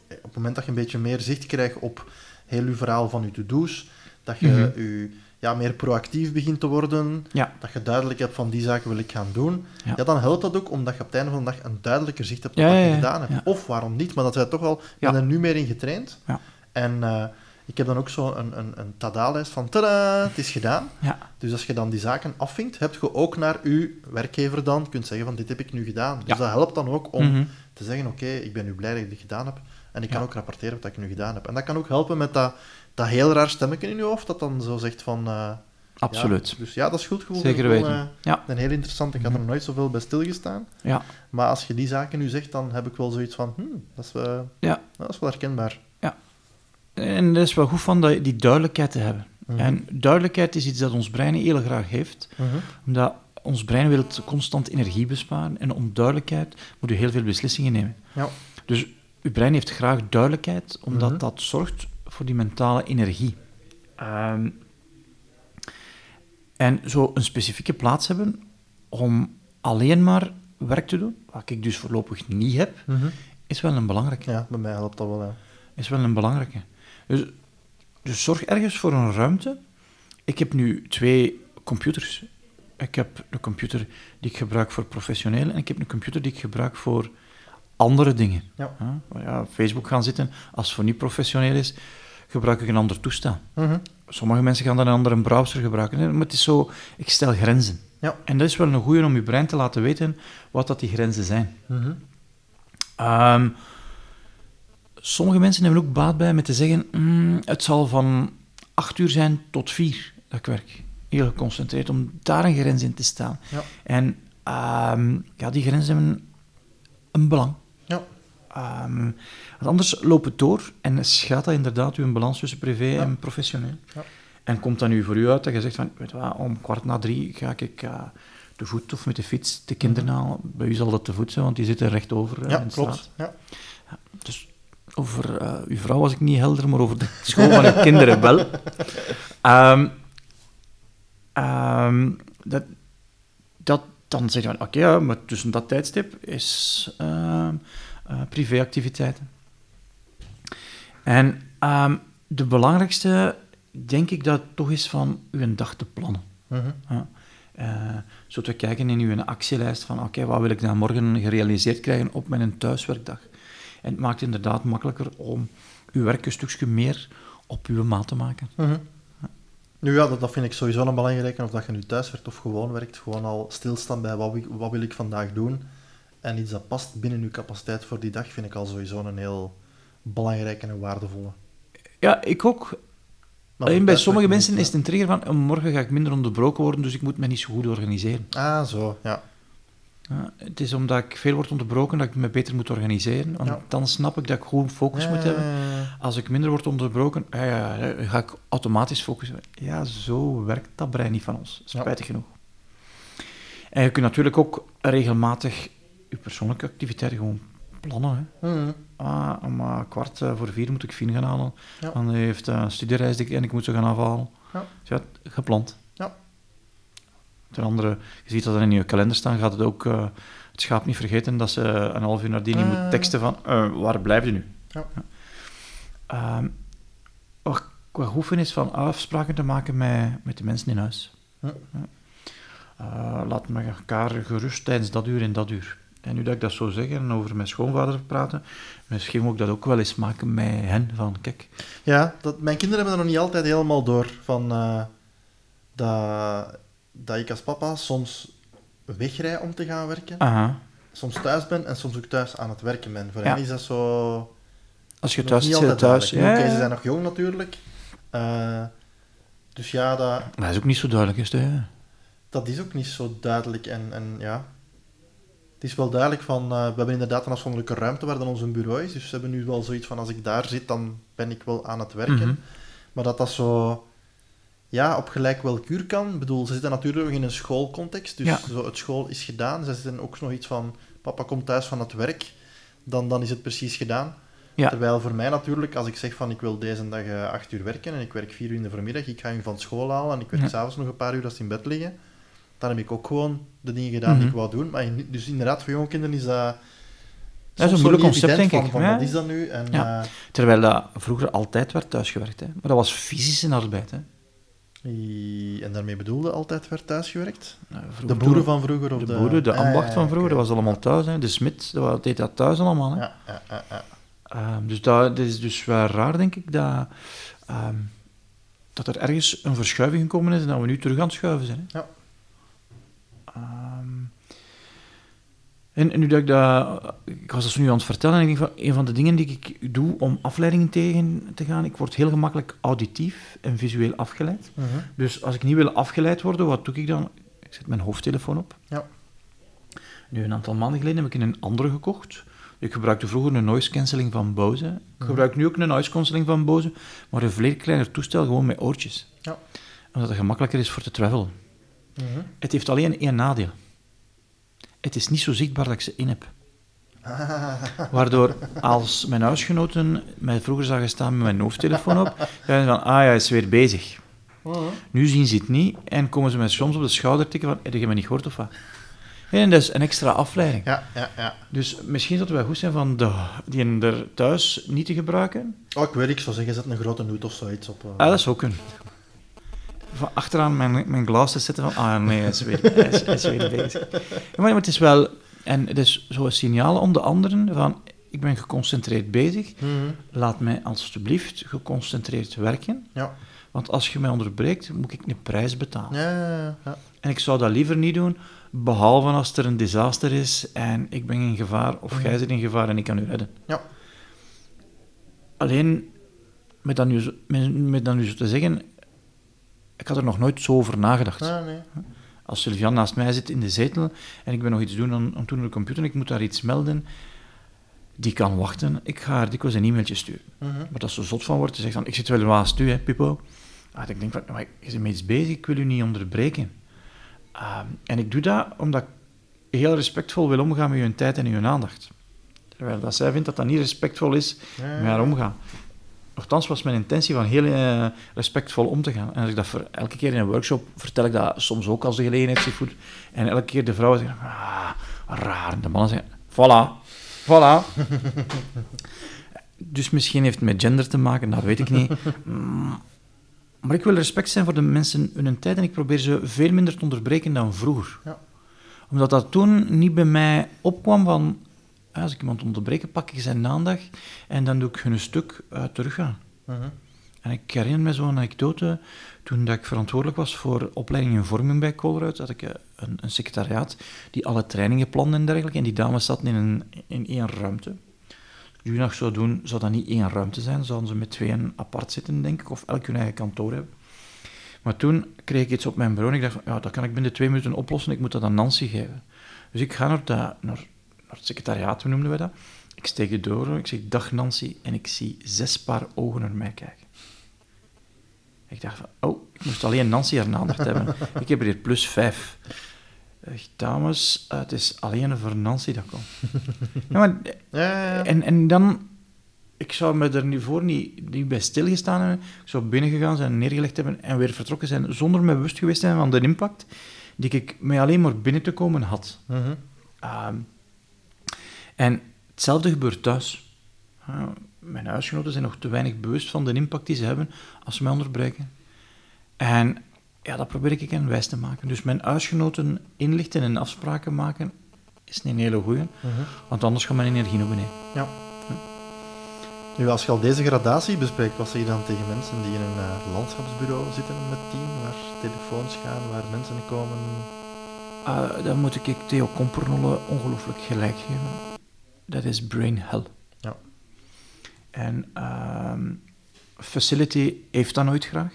op het moment dat je een beetje meer zicht krijgt op heel je verhaal van je to-do's, dat je Mhm. je, ja, meer proactief begint te worden, Ja. dat je duidelijk hebt van die zaken wil ik gaan doen, Ja. ja. dan helpt dat ook omdat je op het einde van de dag een duidelijker zicht hebt op wat je gedaan hebt. Of waarom niet, maar dat wij toch wel, ben er nu meer in getraind. Ja. En, eh, Ik heb dan ook zo een, een, een tada-lijst van tada, het is gedaan. Ja. Dus als je dan die zaken afvinkt, heb je ook naar je werkgever dan kunt zeggen van dit heb ik nu gedaan. Dus dat helpt dan ook om Mhm. te zeggen oké, ik ben nu blij dat ik dit gedaan heb. En ik kan ook rapporteren wat ik nu gedaan heb. En dat kan ook helpen met dat, dat heel raar stemmetje in je hoofd, dat dan zo zegt van... eh, Absoluut. ja, dus ja, dat is goed gevoel. Zeker is wel, weten. eh, Ja. een heel interessant. Ik had er nog nooit zoveel bij stilgestaan. Ja. Maar als je die zaken nu zegt, dan heb ik wel zoiets van... Hmm, dat, is, Ja. dat is wel herkenbaar. En dat is wel goed van dat, die duidelijkheid te hebben. Mhm. En duidelijkheid is iets dat ons brein heel graag heeft, Mhm. omdat ons brein wil constant energie besparen. En om duidelijkheid moet u heel veel beslissingen nemen. Ja. Dus uw brein heeft graag duidelijkheid, omdat Mhm. dat zorgt voor die mentale energie. Ehm, en zo een specifieke plaats hebben om alleen maar werk te doen, wat ik dus voorlopig niet heb, Mhm. is wel een belangrijke. Ja, bij mij helpt dat wel. Ja. Is wel een belangrijke. Dus, dus zorg ergens voor een ruimte. Ik heb nu twee computers. Ik heb een computer die ik gebruik voor professioneel en ik heb een computer die ik gebruik voor andere dingen. Ja. Ja, Facebook gaan zitten, als het voor niet professioneel is, gebruik ik een ander toestel. Mhm. Sommige mensen gaan dan een andere browser gebruiken. Maar het is zo, ik stel grenzen. Ja. En dat is wel een goeie om je brein te laten weten wat dat die grenzen zijn. Mhm. Ehm, sommige mensen hebben ook baat bij met te zeggen: "Mm, het zal van acht uur zijn tot vier dat ik werk. Heel geconcentreerd, om daar een grens in te staan. Ja. En ehm, ja, die grenzen hebben een belang. Ehm, want anders loopt het door en schaadt dat inderdaad uw balans tussen privé Ja. en professioneel. Ja. En komt dan nu voor u uit dat je zegt van, weet wat, om kwart na drie ga ik eh, te voet of met de fiets de kinderen halen. Bij u zal dat te voet zijn, want die zitten rechtover eh, Mhm. Ja, in de klopt. straat. Ja. Dus over eh, uw vrouw was ik niet helder, maar over de school van uw kinderen wel. Ehm, ehm, dat, dat, dan zeg je van, oké, ja, maar tussen dat tijdstip is eh, privéactiviteiten. En ehm, de belangrijkste, denk ik, dat toch is van uw dag te plannen. Mhm. Ja. Eh, zo te kijken in uw actielijst van oké, wat wil ik dan morgen gerealiseerd krijgen op mijn thuiswerkdag. En het maakt inderdaad makkelijker om uw werk een stukje meer op uw maat te maken. Mhm. Nu ja, dat, dat vind ik sowieso een belangrijke, of dat je nu thuis werkt of gewoon werkt. Gewoon al stilstaan bij wat, wat wil ik vandaag doen. En iets dat past binnen uw capaciteit voor die dag, vind ik al sowieso een heel belangrijke en waardevolle. Ja, ik ook. Alleen bij sommige mensen is het een trigger van "Oh, morgen ga ik minder onderbroken worden, dus ik moet me niet zo goed organiseren. Ah, zo, ja. Ja, het is omdat ik veel word onderbroken dat ik me beter moet organiseren. Want Ja. dan snap ik dat ik goed focus moet hebben. Als ik minder word onderbroken, ja, ja, ja, dan ga ik automatisch focussen. Ja, zo werkt dat brein niet van ons, spijtig genoeg. En je kunt natuurlijk ook regelmatig je persoonlijke activiteiten gewoon plannen. Hè. Mhm. Ah, om eh, kwart eh, voor vier moet ik Fien gaan halen. Ja. Dan heeft eh, een studiereis die ik- en ik moet ze gaan afhalen. Ja. Dus ja, gepland. Ja. Ten andere, je ziet dat er in je kalender staan, gaat het ook het schaap niet vergeten dat ze een half uur nadien Ah. moet teksten van waar blijf je nu? Ja. Wat ik wat goed vind is van afspraken te maken met, met de mensen in huis. Ja. Laat me elkaar gerust tijdens dat uur en dat uur. En nu dat ik dat zo zeg en over mijn schoonvader praten, misschien moet ik dat ook wel eens maken met hen. Van, kijk, Ja, dat, mijn kinderen hebben dat nog niet altijd helemaal door. Van, eh, dat, dat ik als papa soms wegrij om te gaan werken. aha, Soms thuis ben en soms ook thuis aan het werken ben. Voor Ja. hen is dat zo... als je thuis niet zit, thuis. Ja, Oké, ze zijn nog jong natuurlijk. Eh, dus ja, dat, Maar dat is ook niet zo duidelijk, is hè? dat is ook niet zo duidelijk. En, en ja, het is wel duidelijk van, eh, we hebben inderdaad een afzonderlijke ruimte waar dan ons bureau is. Dus ze hebben nu wel zoiets van, als ik daar zit, dan ben ik wel aan het werken. Mhm. Maar dat dat zo, ja, op gelijk welk uur kan. Ik bedoel, ze zitten natuurlijk nog in een schoolcontext. Dus Ja. zo, het school is gedaan. Ze zitten ook nog iets van, papa komt thuis van het werk. Dan, dan is het precies gedaan. Ja. Terwijl voor mij natuurlijk, als ik zeg van ik wil deze dag eh, acht uur werken en ik werk vier uur in de voormiddag, ik ga hem van school halen en ik werk Ja. s'avonds nog een paar uur als ze in bed liggen, dan heb ik ook gewoon de dingen gedaan die ik Mhm. wou doen. Maar in- dus inderdaad, voor jonge kinderen is dat... Dat is een moeilijk concept, denk van, ik. Van, Ja. Wat is dat nu? En, Ja. eh, Terwijl dat vroeger altijd werd thuisgewerkt, hè? Maar dat was fysische arbeid, hè? en daarmee bedoelde altijd werd thuisgewerkt? Nou, De boeren van vroeger? Of de de, boeren, de Ah, ambacht van vroeger, dat was allemaal thuis, hè? De smid, dat deed dat thuis allemaal, hè? Ja, ja, ja, ja. Ehm, dus dat, dat is dus wel raar, denk ik, dat... ehm, dat er ergens een verschuiving gekomen is en dat we nu terug aan het schuiven zijn. Hè. Ja. En, en nu dat ik dat... Ik was dat nu aan het vertellen en ik denk van, een van de dingen die ik doe om afleidingen tegen te gaan, ik word heel gemakkelijk auditief en visueel afgeleid. Mhm. Dus als ik niet wil afgeleid worden, wat doe ik dan? Ik zet mijn hoofdtelefoon op. Ja. Nu, een aantal maanden geleden heb ik een andere gekocht. Ik gebruikte vroeger een noise cancelling van Bose. Ik gebruik nu ook een noise cancelling van Bose, maar een veel kleiner toestel, gewoon met oortjes. Ja. Omdat het gemakkelijker is voor te travelen. Mhm. Het heeft alleen één nadeel. Het is niet zo zichtbaar dat ik ze in heb. Waardoor als mijn huisgenoten mij vroeger zagen staan met mijn hoofdtelefoon op, zeiden ze van, ah ja, hij is weer bezig. Mhm. Nu zien ze het niet en komen ze mij soms op de schouder tikken van, heb je me niet gehoord of wat? En dat is een extra afleiding. Ja, ja, ja. Dus misschien dat wij goed zijn van de, die er thuis niet te gebruiken. Oh, ik weet, ik zou zeggen, zet een grote noot of zoiets op. eh. Ah, dat zou kunnen. Van achteraan mijn, mijn glas te zetten van, ah nee, hij is weer, hij is, weer bezig. Maar het is wel, en het is zo'n signaal om de anderen van, ik ben geconcentreerd bezig, Mhm. laat mij alstublieft geconcentreerd werken, Ja. want als je mij onderbreekt, moet ik een prijs betalen. Ja, ja. En ik zou dat liever niet doen, behalve als er een disaster is en ik ben in gevaar, of jij zit in gevaar en ik kan u redden. Ja. Alleen, met dat, nu, met, met dat nu zo te zeggen, ik had er nog nooit zo over nagedacht. Ah, nee. Als Sylvian naast mij zit in de zetel en ik ben nog iets doen aan, aan op de computer en ik moet daar iets melden, die kan wachten. Ik ga haar dikwijls een e-mailtje sturen. Mhm. Maar dat ze zot van wordt, ze zegt dan, ik zit wel naast u, hè, Pippo. Ah, ik denk van, maar je bent iets bezig, ik wil u niet onderbreken. Ehm, en ik doe dat omdat ik heel respectvol wil omgaan met uw tijd en uw aandacht. Terwijl dat zij vindt dat dat niet respectvol is Ja, met haar omgaan. Nochtans was mijn intentie van heel eh, respectvol om te gaan. En als ik dat voor, elke keer in een workshop vertel ik dat soms ook als de gelegenheid zich voedt. En elke keer de vrouwen zeggen, ah, raar. En de mannen zeggen, voilà, voilà. dus misschien heeft het met gender te maken, dat weet ik niet. Mm, Maar ik wil respect zijn voor de mensen hun tijd en ik probeer ze veel minder te onderbreken dan vroeger. Ja. Omdat dat toen niet bij mij opkwam van, als ik iemand onderbreek, pak ik zijn aandacht en dan doe ik hun een stuk uh, teruggaan. Mhm. En ik herinner me zo'n anekdote, toen dat ik verantwoordelijk was voor opleiding en vorming bij Colruyt, had ik eh, een, een secretariaat die alle trainingen plande en dergelijke, en die dames zaten in, een, in één ruimte. Als ik nu nog zou doen, zou dat niet één ruimte zijn, zouden ze met tweeën apart zitten, denk ik, of elk hun eigen kantoor hebben. Maar toen kreeg ik iets op mijn bureau en ik dacht, van, ja, dat kan ik binnen twee minuten oplossen, ik moet dat aan Nancy geven. Dus ik ga naar, dat, naar, naar het secretariaat, hoe noemden we dat? Ik steek de deur, ik zeg, dag Nancy, en ik zie zes paar ogen naar mij kijken. Ik dacht van, oh, ik moest alleen Nancy haar aandacht hebben. Ik heb er hier plus vijf. Ik, dames, uh, het is alleen voor Nancy dat komt. ja, maar, Ja, en, en dan, ik zou me er nu voor niet, niet bij stilgestaan hebben. Ik zou binnengegaan zijn, neergelegd hebben en weer vertrokken zijn, zonder me bewust geweest zijn van de impact die ik mij alleen maar binnen te komen had. Mhm. Ehm, en hetzelfde gebeurt thuis. Mijn huisgenoten zijn nog te weinig bewust van de impact die ze hebben als ze mij onderbreken. En ja, dat probeer ik hen wijs te maken. Dus mijn huisgenoten inlichten en afspraken maken is een hele goeie, Mhm. want anders gaat mijn energie naar beneden. Ja. Nu, als je al deze gradatie bespreekt, wat zeg je dan tegen mensen die in een eh, landschapsbureau zitten met team, waar telefoons gaan, waar mensen komen? Uh, dan moet ik Theo Kompernolle ongelooflijk gelijk geven. Dat is brain hell. Ja. En ehm, Facility heeft dat nooit graag.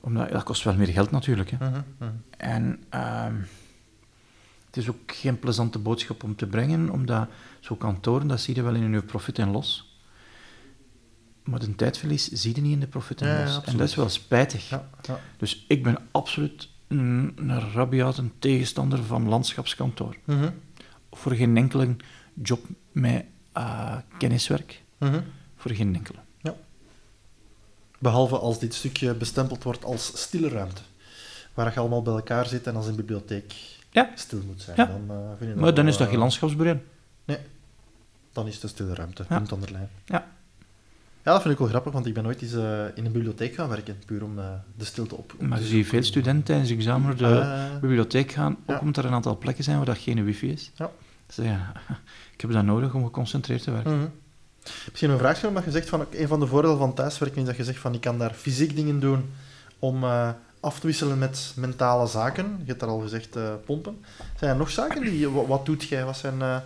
Omdat, dat kost wel meer geld natuurlijk. Hè. Mhm, mhm. En ehm, het is ook geen plezante boodschap om te brengen, omdat zo'n kantoren, dat zie je wel in je profit en los. Maar een tijdverlies zie je niet in de profit en Ja, ja, los. en dat is wel spijtig. Ja, ja. Dus ik ben absoluut een, een tegenstander van landschapskantoor. Mhm, Voor geen enkele job met eh, kenniswerk. mhm. Voor geen enkele. Behalve als dit stukje bestempeld wordt als stille ruimte. Waar je allemaal bij elkaar zit en als een bibliotheek Ja. stil moet zijn. Ja. Dan, eh, vind je Maar dan wel, is dat eh, geen landschapsbureau. Dan is het een stille ruimte, Ja. punt onder lijn. Ja. Ja, dat vind ik wel grappig, want ik ben ooit eens in een bibliotheek gaan werken, puur om de stilte op, op Maar te je ziet veel studenten tijdens examen naar de Eh, bibliotheek gaan, ook Ja. omdat er een aantal plekken zijn waar dat geen wifi is. Ja. Ze zeggen, ik heb dat nodig om geconcentreerd te werken. mhm. Misschien een vraag stellen, omdat je zegt van een van de voordelen van thuiswerken is dat je zegt van ik kan daar fysiek dingen doen om eh, af te wisselen met mentale zaken. Je hebt daar al gezegd eh, pompen. Zijn er nog zaken die wat, wat doet jij? Wat zijn eh,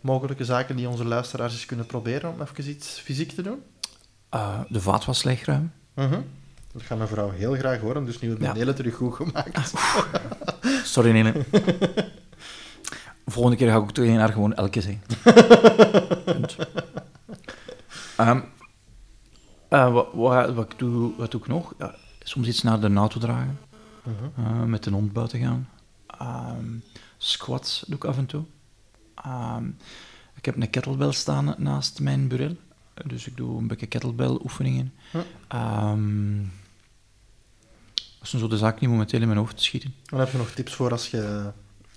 mogelijke zaken die onze luisteraars eens kunnen proberen om even iets fysiek te doen? De vaat was leegruimen. Mhm. Dat gaat mijn vrouw heel graag horen, dus nu wordt mijn Ja. hele terug goed gemaakt. Sorry, Nene. Volgende keer ga ik ook tegen haar gewoon elke. Punt. Ehm, eh, wat, wat, wat, ik doe, wat doe ik nog? Ja, soms iets naar de auto dragen. Mhm. eh, met de hond buiten gaan. Ehm, squats doe ik af en toe. Ehm, ik heb een kettlebell staan naast mijn bureau. Dus ik doe een beetje kettlebell oefeningen. Hm. Ehm, dat zijn zo de zaken die momenteel in mijn hoofd schieten. Dan heb je nog tips voor als je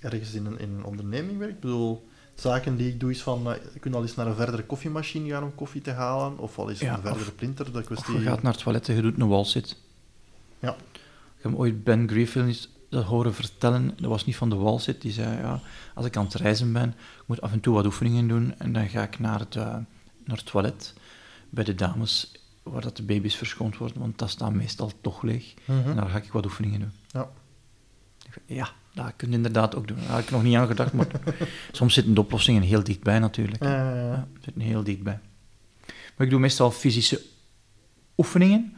ergens in een, in een onderneming werkt? Ik bedoel, zaken die ik doe is van, eh, je kunt al eens naar een verdere koffiemachine gaan om koffie te halen, of al eens Ja, een verdere of- printer, kwestie... je gaat naar het toilet en je doet een walzit. Ja. Ik heb ooit Ben Griffin eens dat horen vertellen. Dat was niet van de walzit. Die zei, ja, als ik aan het reizen ben, ik moet af en toe wat oefeningen doen. En dan ga ik naar het, eh, naar het toilet bij de dames, waar dat de baby's verschoond worden. Want dat staat meestal toch leeg. Mhm. En daar ga ik wat oefeningen doen. Ja. Ja, dat kun je inderdaad ook doen. Daar had ik nog niet aan gedacht, maar soms zitten de oplossingen heel dichtbij natuurlijk. Eh, Ja, zitten heel dichtbij. Maar ik doe meestal fysische oefeningen.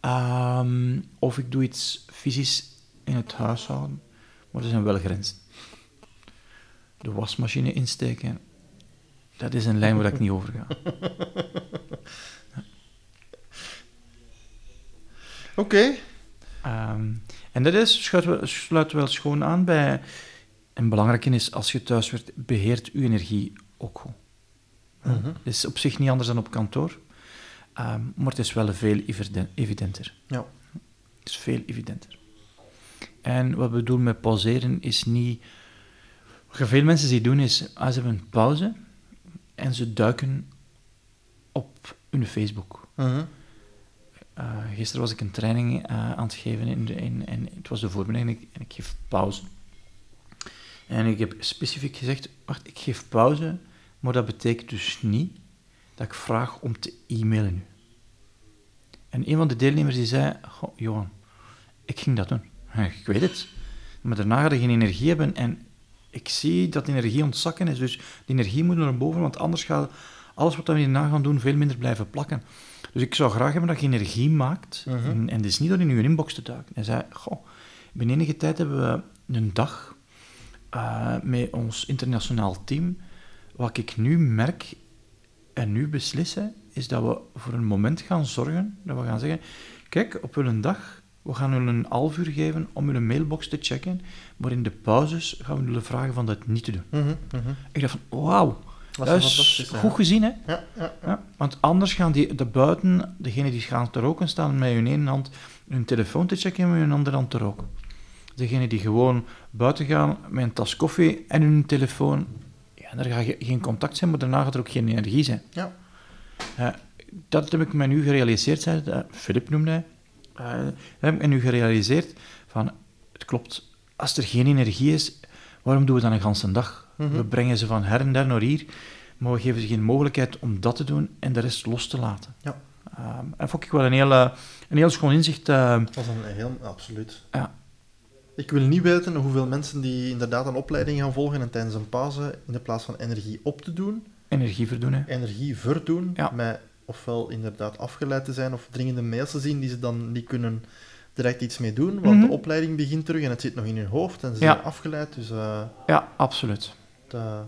Ehm, of ik doe iets fysisch in het huishouden. Maar er zijn wel grenzen. De wasmachine insteken, dat is een lijn waar ik niet over ga. Oké. Ehm, en dat is, sluit wel, schoon aan bij... En belangrijk is, als je thuis werkt, beheert je energie ook goed. Het is op zich niet anders dan op kantoor, ehm, maar het is wel veel eviden- evidenter. Ja. Het is veel evidenter. En wat we doen met pauzeren is niet... Wat veel mensen zien doen is, als ze hebben een pauze en ze duiken op hun Facebook. Mhm. Eh, gisteren was ik een training eh, aan het geven in in, en het was de voormiddag en ik, geef pauze. En ik heb specifiek gezegd, wacht, ik geef pauze, maar dat betekent dus niet dat ik vraag om te e-mailen nu. En een van de deelnemers die zei, goh, Johan, ik ging dat doen. Ik weet het. Maar daarna ga geen energie hebben en ik zie dat de energie ontzakken is, dus die energie moet naar boven, want anders gaat alles wat we hierna gaan doen veel minder blijven plakken. Dus ik zou graag hebben dat je energie maakt, Mhm. en, en het is niet door in je inbox te duiken. Hij zei, goh, binnen enige tijd hebben we een dag eh, met ons internationaal team. Wat ik nu merk en nu beslissen, is dat we voor een moment gaan zorgen, dat we gaan zeggen, kijk, op een dag, we gaan u een half uur geven om uw mailbox te checken, maar in de pauzes gaan we u vragen van dat niet te doen. Mhm. Mhm. Ik dacht van, wauw, Dat is ja. goed gezien, hè? Ja, ja, ja. Ja, want anders gaan die de buiten, degene die gaan te roken, staan met hun ene hand hun telefoon te checken en met hun andere hand te roken. Degene die gewoon buiten gaan met een tas koffie en hun telefoon, ja, daar gaat ge- geen contact zijn, maar daarna gaat er ook geen energie zijn. Ja. Eh, dat heb ik me nu gerealiseerd, zei uh, Philip noemde hij. Eh, dat heb ik me nu gerealiseerd van, het klopt, als er geen energie is, waarom doen we dan een ganse dag? Mhm. We brengen ze van her en der naar hier, maar we geven ze geen mogelijkheid om dat te doen en de rest los te laten. Ja. Ehm, en dat vond ik wel een heel, eh, een heel schoon inzicht. eh, Dat is een heel... Absoluut. ja. Ik wil niet weten hoeveel mensen die inderdaad een opleiding gaan volgen en tijdens een pauze, in de plaats van energie op te doen, energie verdoen, hè. energie verdoen, Ja. met ofwel inderdaad afgeleid te zijn of dringende mails te zien die ze dan niet kunnen direct iets mee doen, want Mhm. de opleiding begint terug en het zit nog in hun hoofd en ze Ja. zijn afgeleid. Dus eh, Ja, absoluut. Het, eh,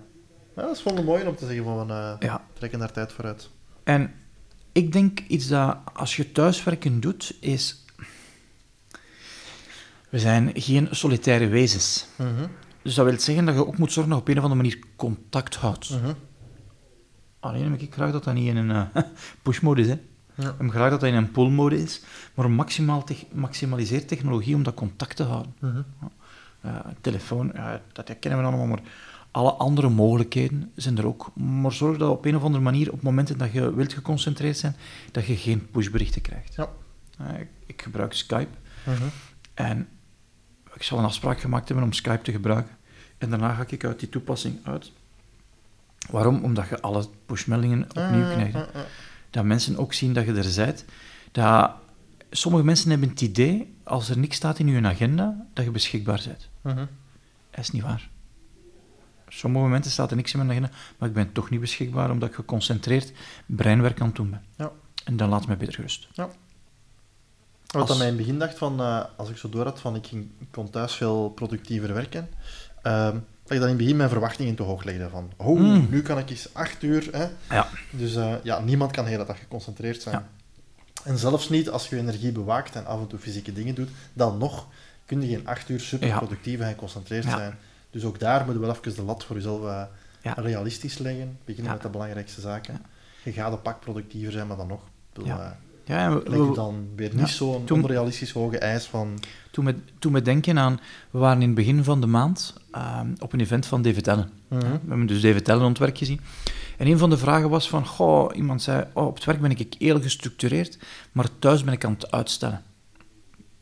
ja, dat is wel mooi om te zeggen van Ja. trekken daar tijd voor uit. En ik denk iets dat als je thuiswerken doet, is... We zijn geen solitaire wezens. Mhm. Dus dat wil zeggen dat je ook moet zorgen dat je op een of andere manier contact houdt. Mhm. Alleen heb ik graag dat dat niet in een eh, push-mode is. Hè. Ja. Ik heb graag dat dat in een pull-mode is, maar maximaal te maximaliseer technologie om dat contact te houden. Mhm. Telefoon, dat herkennen we allemaal, maar alle andere mogelijkheden zijn er ook. Maar zorg dat op een of andere manier, op momenten dat je wilt geconcentreerd zijn, dat je geen pushberichten krijgt. Ja. Eh, ik, ik gebruik Skype Mhm. en ik zal een afspraak gemaakt hebben om Skype te gebruiken. En daarna ga ik uit die toepassing uit. Waarom? Omdat je alle pushmeldingen opnieuw Ah, krijgt. ah, ah. Dat mensen ook zien dat je er bent. Dat sommige mensen hebben het idee, als er niks staat in je agenda, dat je beschikbaar bent. Mhm. Dat is niet waar. Sommige momenten staat er niks in mijn agenda, maar ik ben toch niet beschikbaar omdat ik geconcentreerd breinwerk aan het doen ben. Ja. En dan laat mij beter gerust. Wat Als- aan mij in het begin dacht van, eh, als ik zo door had van ik, ging, ik kon thuis veel productiever werken, ehm, dat ik dan in het begin mijn verwachtingen te hoog legde van, oh, Mm. nu kan ik eens acht uur, hè. Ja. Dus eh, ja, niemand kan de hele dag geconcentreerd zijn. Ja. En zelfs niet als je je energie bewaakt en af en toe fysieke dingen doet, dan nog kun je geen acht uur super productief en geconcentreerd Ja. zijn. Dus ook daar moet je wel even de lat voor jezelf eh, Ja. realistisch leggen. Beginnen met de belangrijkste zaken. Je gaat een pak productiever zijn, maar dan nog. Bedoel, Ja. eh, Ja, en we- leg je we- dan weer niet zo'n onrealistisch hoge eis van... toen, we, toen we denken aan... We waren in het begin van de maand ehm, op een event van David Allen. Mhm. We hebben dus David Allen werk gezien. En een van de vragen was van... Goh, iemand zei... Oh, op het werk ben ik heel gestructureerd, maar thuis ben ik aan het uitstellen.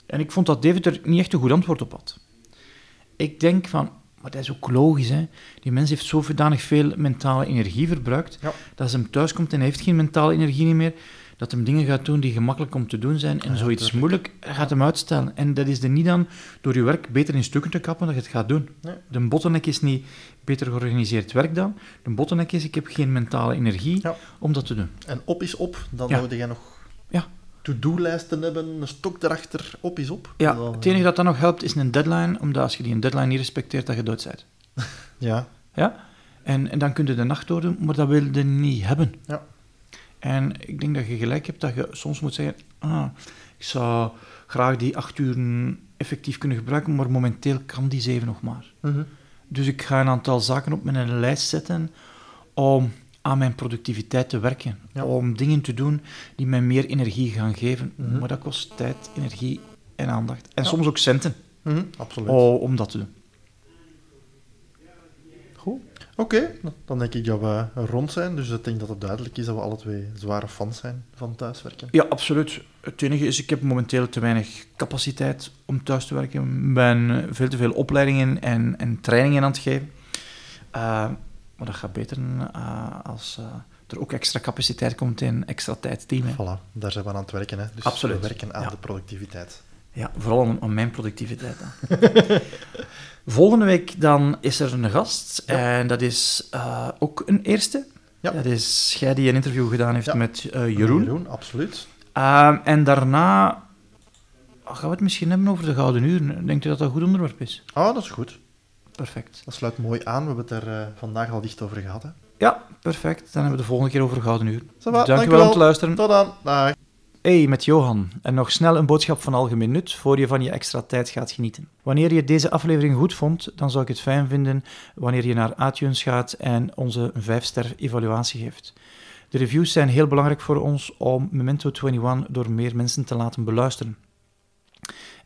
En ik vond dat David er niet echt een goed antwoord op had. Ik denk van... Maar dat is ook logisch, hè. Die mens heeft zodanig veel mentale energie verbruikt, Ja. dat als hem thuis komt en hij heeft geen mentale energie meer, dat hem dingen gaat doen die gemakkelijk om te doen zijn, en Ja, zoiets tuurlijk. moeilijk gaat hem uitstellen. En dat is er niet dan door je werk beter in stukken te kappen dat je het gaat doen. Nee. De bottleneck is niet beter georganiseerd werk dan. De bottleneck is, ik heb geen mentale energie Ja. om dat te doen. En op is op, dan moet jij nog Ja. To-do-lijsten hebben, een stok erachter, op is op. Ja, Dan- het enige dat dan nog helpt is een deadline, omdat als je die een deadline niet respecteert, dat je dood bent. Ja, Ja? En, en dan kun je de nacht doordoen, maar dat wil je niet hebben. Ja. En ik denk dat je gelijk hebt dat je soms moet zeggen, ah, ik zou graag die acht uren effectief kunnen gebruiken, maar momenteel kan die zeven nog maar. Mhm. Dus ik ga een aantal zaken op mijn lijst zetten om aan mijn productiviteit te werken. Ja. Om dingen te doen die mij meer energie gaan geven. Mhm. Maar dat kost tijd, energie en aandacht. En Ja. soms ook centen Mhm, absoluut. oh, om dat te doen. Goed. Oké, dan denk ik dat we rond zijn. Dus ik denk dat het duidelijk is dat we alle twee zware fans zijn van thuiswerken. Ja, absoluut. Het enige is, ik heb momenteel te weinig capaciteit om thuis te werken. Ik ben veel te veel opleidingen en, en trainingen aan het geven. Eh, maar dat gaat beter eh, als eh, er ook extra capaciteit komt in extra tijd team. hè. Voilà, daar zijn we aan het werken. Hè. Dus Absoluut. we werken aan Ja. de productiviteit. Ja, vooral aan, aan mijn productiviteit. Volgende week dan is er een gast. En dat is eh, ook een eerste. Ja. Dat is jij die een interview gedaan heeft met Jeroen. Jeroen, absoluut. Ehm, en daarna gaan we het misschien hebben over de Gouden Uren. Denkt u dat dat een goed onderwerp is? Ah, dat is goed. Perfect. Dat sluit mooi aan. We hebben het er eh, vandaag al dicht over gehad. Hè. Ja, perfect. Dan hebben we de volgende keer over de Gouden Uren. va, Dank om te luisteren. Tot dan. Dag. Hey, met Johan. En nog snel een boodschap van algemeen nut voor je van je extra tijd gaat genieten. Wanneer je deze aflevering goed vond, dan zou ik het fijn vinden wanneer je naar iTunes gaat en onze 5-ster evaluatie geeft. De reviews zijn heel belangrijk voor ons om Memento 21 door meer mensen te laten beluisteren.